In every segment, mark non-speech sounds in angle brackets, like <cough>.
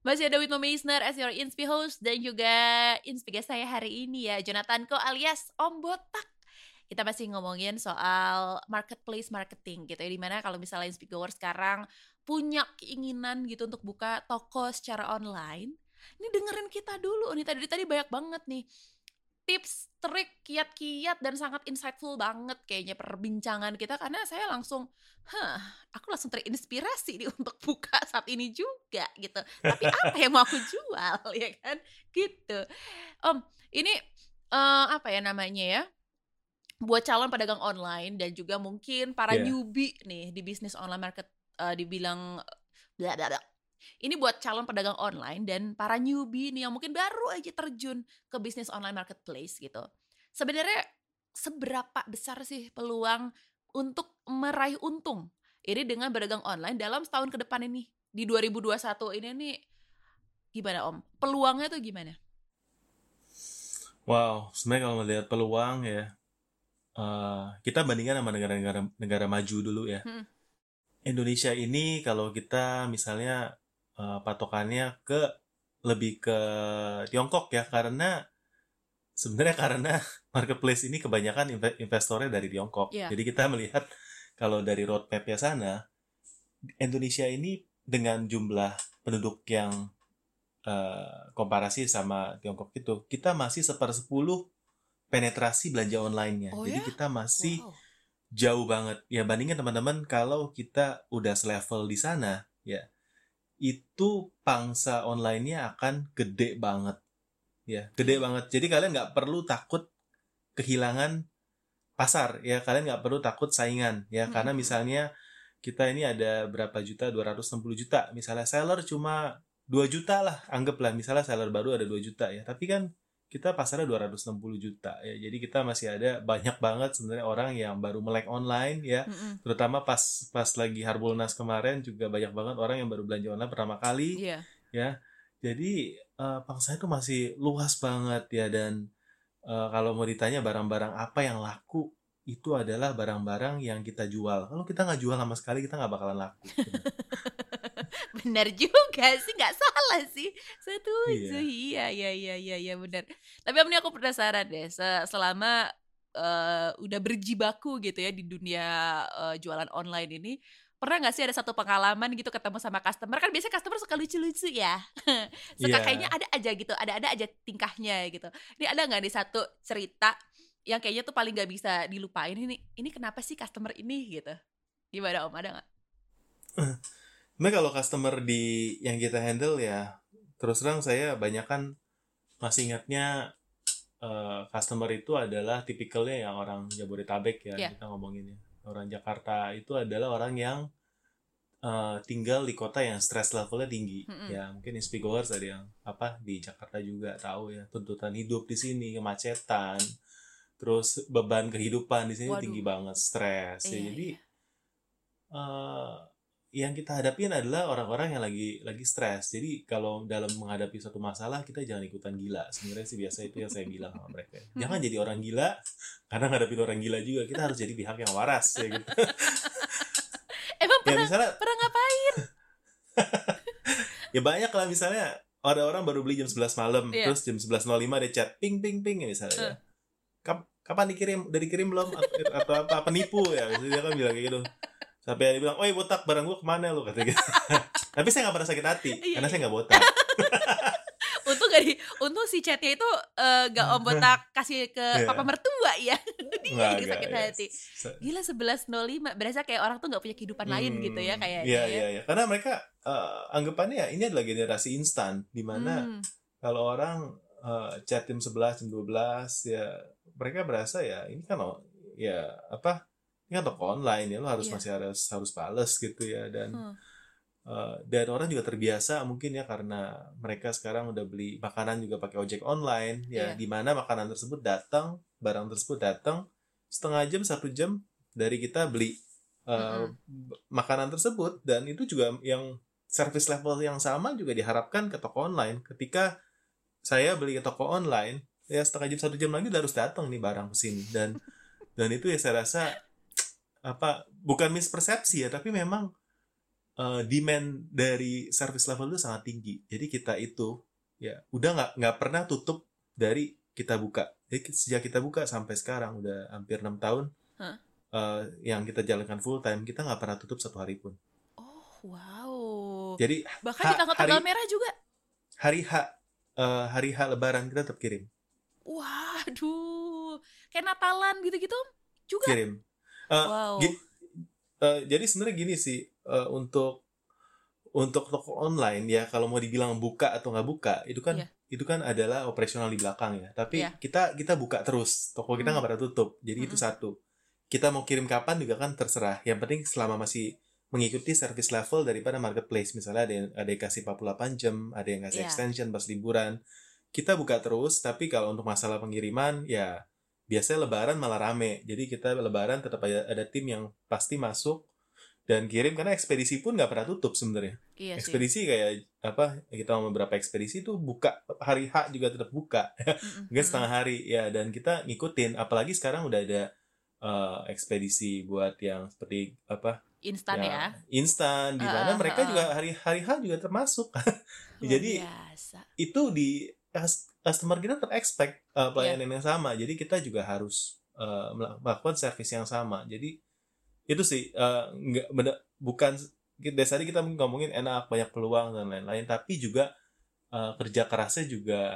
Masih ada Widmo Meisner as your Inspi host dan juga Inspi guest saya hari ini ya Jonathan Ko alias Om Botak. Kita masih ngomongin soal marketplace marketing gitu ya Di mana kalau misalnya Inspi Goer sekarang punya keinginan gitu untuk buka toko secara online Ini dengerin kita dulu nih tadi tadi banyak banget nih tips, trik, kiat-kiat dan sangat insightful banget kayaknya perbincangan kita karena saya langsung, hah, aku langsung terinspirasi nih <laughs> untuk buka saat ini juga gitu. Tapi apa yang mau aku jual <laughs> ya kan? Gitu. Om, ini uh, apa ya namanya ya? Buat calon pedagang online dan juga mungkin para yeah. newbie nih di bisnis online market uh, dibilang bla bla bla ini buat calon pedagang online dan para newbie nih yang mungkin baru aja terjun ke bisnis online marketplace gitu. Sebenarnya seberapa besar sih peluang untuk meraih untung ini dengan berdagang online dalam setahun ke depan ini di 2021 ini nih gimana Om? Peluangnya tuh gimana? Wow, sebenarnya kalau melihat peluang ya, uh, kita bandingkan sama negara-negara negara maju dulu ya. Hmm. Indonesia ini kalau kita misalnya uh, patokannya ke lebih ke Tiongkok ya karena sebenarnya karena <laughs> marketplace ini kebanyakan investornya dari Tiongkok. Yeah. Jadi kita melihat kalau dari roadmapnya sana Indonesia ini dengan jumlah penduduk yang uh, komparasi sama Tiongkok itu kita masih sepersepuluh penetrasi belanja online-nya. Oh, Jadi ya? kita masih wow. jauh banget. Ya bandingin teman-teman kalau kita udah selevel di sana ya itu pangsa online-nya akan gede banget. Ya, gede banget. Jadi kalian nggak perlu takut kehilangan pasar ya. Kalian nggak perlu takut saingan ya. Hmm. Karena misalnya kita ini ada berapa juta? 260 juta. Misalnya seller cuma 2 juta lah. Anggaplah misalnya seller baru ada 2 juta ya. Tapi kan kita pasarnya 260 juta ya. Jadi kita masih ada banyak banget sebenarnya orang yang baru melek online ya. Mm -hmm. Terutama pas pas lagi Harbolnas kemarin juga banyak banget orang yang baru belanja online pertama kali yeah. ya. Jadi uh, pangsa itu masih luas banget ya dan uh, kalau mau ditanya barang-barang apa yang laku itu adalah barang-barang yang kita jual. Kalau kita nggak jual sama sekali kita nggak bakalan laku. <laughs> benar juga sih nggak salah sih. Setuju. Iya. Iya iya iya iya benar. Tapi ini aku penasaran deh selama uh, udah berjibaku gitu ya di dunia uh, jualan online ini pernah nggak sih ada satu pengalaman gitu ketemu sama customer? Kan biasanya customer suka lucu-lucu ya. <laughs> Suka yeah. kayaknya ada aja gitu ada ada aja tingkahnya gitu. Ini ada nggak nih satu cerita yang kayaknya tuh paling nggak bisa dilupain? Ini ini kenapa sih customer ini gitu? Gimana om? Ada nggak Nah kalau customer di yang kita handle ya terus terang saya banyak kan masih ingatnya uh, customer itu adalah tipikalnya yang orang Jabodetabek ya yeah. kita ngomongin ya orang Jakarta itu adalah orang yang uh, tinggal di kota yang stress levelnya tinggi mm -hmm. ya mungkin inspigoers ada yang apa di Jakarta juga tahu ya tuntutan hidup di sini kemacetan terus beban kehidupan di sini Waduh. tinggi banget stres ya iya, jadi uh, yang kita hadapin adalah orang-orang yang lagi lagi stres. Jadi kalau dalam menghadapi suatu masalah kita jangan ikutan gila. Sebenarnya sih biasa itu yang saya bilang sama mereka. <laughs> Jangan jadi orang gila karena ngadapin orang gila juga. Kita harus jadi pihak yang waras ya gitu. <laughs> Emang ya, pernah, misalnya, pernah ngapain? <laughs> ya banyak lah misalnya ada orang baru beli jam 11 malam yeah. terus jam 11.05 dia chat ping ping ping ya misalnya. Uh. Kapan dikirim? Udah dikirim belum? Atau apa? Penipu ya? Misalnya dia kan bilang kayak gitu sampai dia bilang, oh botak barang gua ke mana lu kata gitu. <laughs> Tapi saya nggak pernah sakit hati iya, karena saya iya. nggak botak. <laughs> untung gak di, untung si chatnya itu uh, gak om botak kasih ke yeah. papa mertua ya. <laughs> Dia nggak, yang sakit ya. hati. Gila 11.05 berasa kayak orang tuh gak punya kehidupan hmm, lain gitu ya kayak. Iya ya. iya iya. Karena mereka uh, anggapannya ya ini adalah generasi instan di mana hmm. kalau orang uh, chat jam 11 jam 12 ya mereka berasa ya ini kan oh, ya apa ini kan toko online ya lo harus yeah. masih harus harus bales gitu ya dan hmm. uh, dan orang juga terbiasa mungkin ya karena mereka sekarang udah beli makanan juga pakai ojek online ya yeah. di mana makanan tersebut datang barang tersebut datang setengah jam satu jam dari kita beli uh, mm-hmm. makanan tersebut dan itu juga yang service level yang sama juga diharapkan ke toko online ketika saya beli ke toko online ya setengah jam satu jam lagi udah harus datang nih barang ke sini dan dan itu ya saya rasa apa bukan mispersepsi ya tapi memang uh, demand dari service level itu sangat tinggi. Jadi kita itu ya udah nggak nggak pernah tutup dari kita buka. Jadi sejak kita buka sampai sekarang udah hampir enam tahun huh? uh, yang kita jalankan full time kita nggak pernah tutup satu hari pun. Oh wow. Jadi bahkan di tanggal-tanggal merah juga. Hari H uh, hari H Lebaran kita tetap kirim. Waduh, kayak Natalan gitu-gitu juga. Kirim. Uh, wow. uh, jadi sebenarnya gini sih uh, untuk untuk toko online ya kalau mau dibilang buka atau nggak buka itu kan yeah. itu kan adalah operasional di belakang ya tapi yeah. kita kita buka terus toko kita nggak hmm. pernah tutup jadi hmm. itu satu kita mau kirim kapan juga kan terserah yang penting selama masih mengikuti service level daripada marketplace misalnya ada yang ada yang kasih 48 jam ada yang kasih yeah. extension pas liburan kita buka terus tapi kalau untuk masalah pengiriman ya biasanya lebaran malah rame jadi kita lebaran tetap ada, ada tim yang pasti masuk dan kirim karena ekspedisi pun nggak pernah tutup sebenarnya. Iya ekspedisi kayak apa kita mau beberapa ekspedisi tuh buka hari H juga tetap buka, mm -mm. setengah hari ya dan kita ngikutin. Apalagi sekarang udah ada uh, ekspedisi buat yang seperti apa instan ya, instan di mana uh, mereka uh, juga hari hari H juga termasuk. <laughs> Jadi biasa. itu di customer kita terexpect uh, pelayanan yeah. yang sama. Jadi kita juga harus uh, melakukan service yang sama. Jadi itu sih uh, nggak bener bukan dari tadi kita ngomongin enak banyak peluang dan lain-lain tapi juga uh, kerja kerasnya juga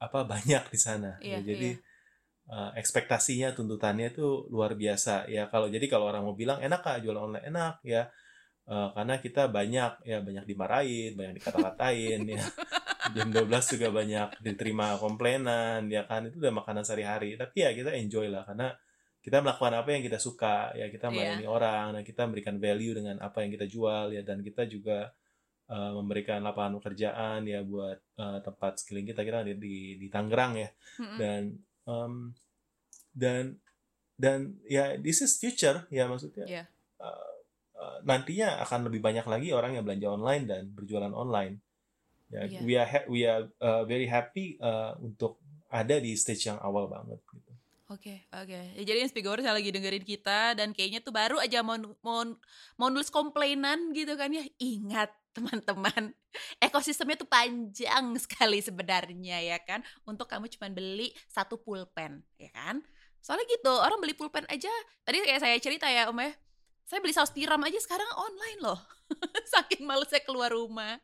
apa banyak di sana iya, ya, jadi iya. uh, ekspektasinya tuntutannya itu luar biasa ya kalau jadi kalau orang mau bilang enak kak jual online enak ya uh, karena kita banyak ya banyak dimarahin banyak dikata-katain ya <laughs> jam 12 juga banyak diterima komplainan ya kan itu udah makanan sehari-hari tapi ya kita enjoy lah karena kita melakukan apa yang kita suka ya kita iya. melayani yeah. orang dan kita memberikan value dengan apa yang kita jual ya dan kita juga uh, memberikan lapangan pekerjaan ya buat uh, tempat skilling kita kita di di, di Tangerang ya mm-hmm. dan um, dan dan ya this is future ya maksudnya yeah. Iya. uh, uh, nantinya akan lebih banyak lagi orang yang belanja online dan berjualan online ya yeah. we are we are uh, very happy uh, untuk ada di stage yang awal banget gitu Oke, okay, oke. Okay. Ya, jadi Inspigor saya lagi dengerin kita dan kayaknya tuh baru aja mau mau mau nulis komplainan gitu kan ya. Ingat teman-teman, <laughs> ekosistemnya tuh panjang <laughs> sekali sebenarnya ya kan. Untuk kamu cuma beli satu pulpen, ya kan? Soalnya gitu, orang beli pulpen aja. Tadi kayak saya cerita ya, Om ya. Saya beli saus tiram aja sekarang online loh. <laughs> Saking males saya keluar rumah.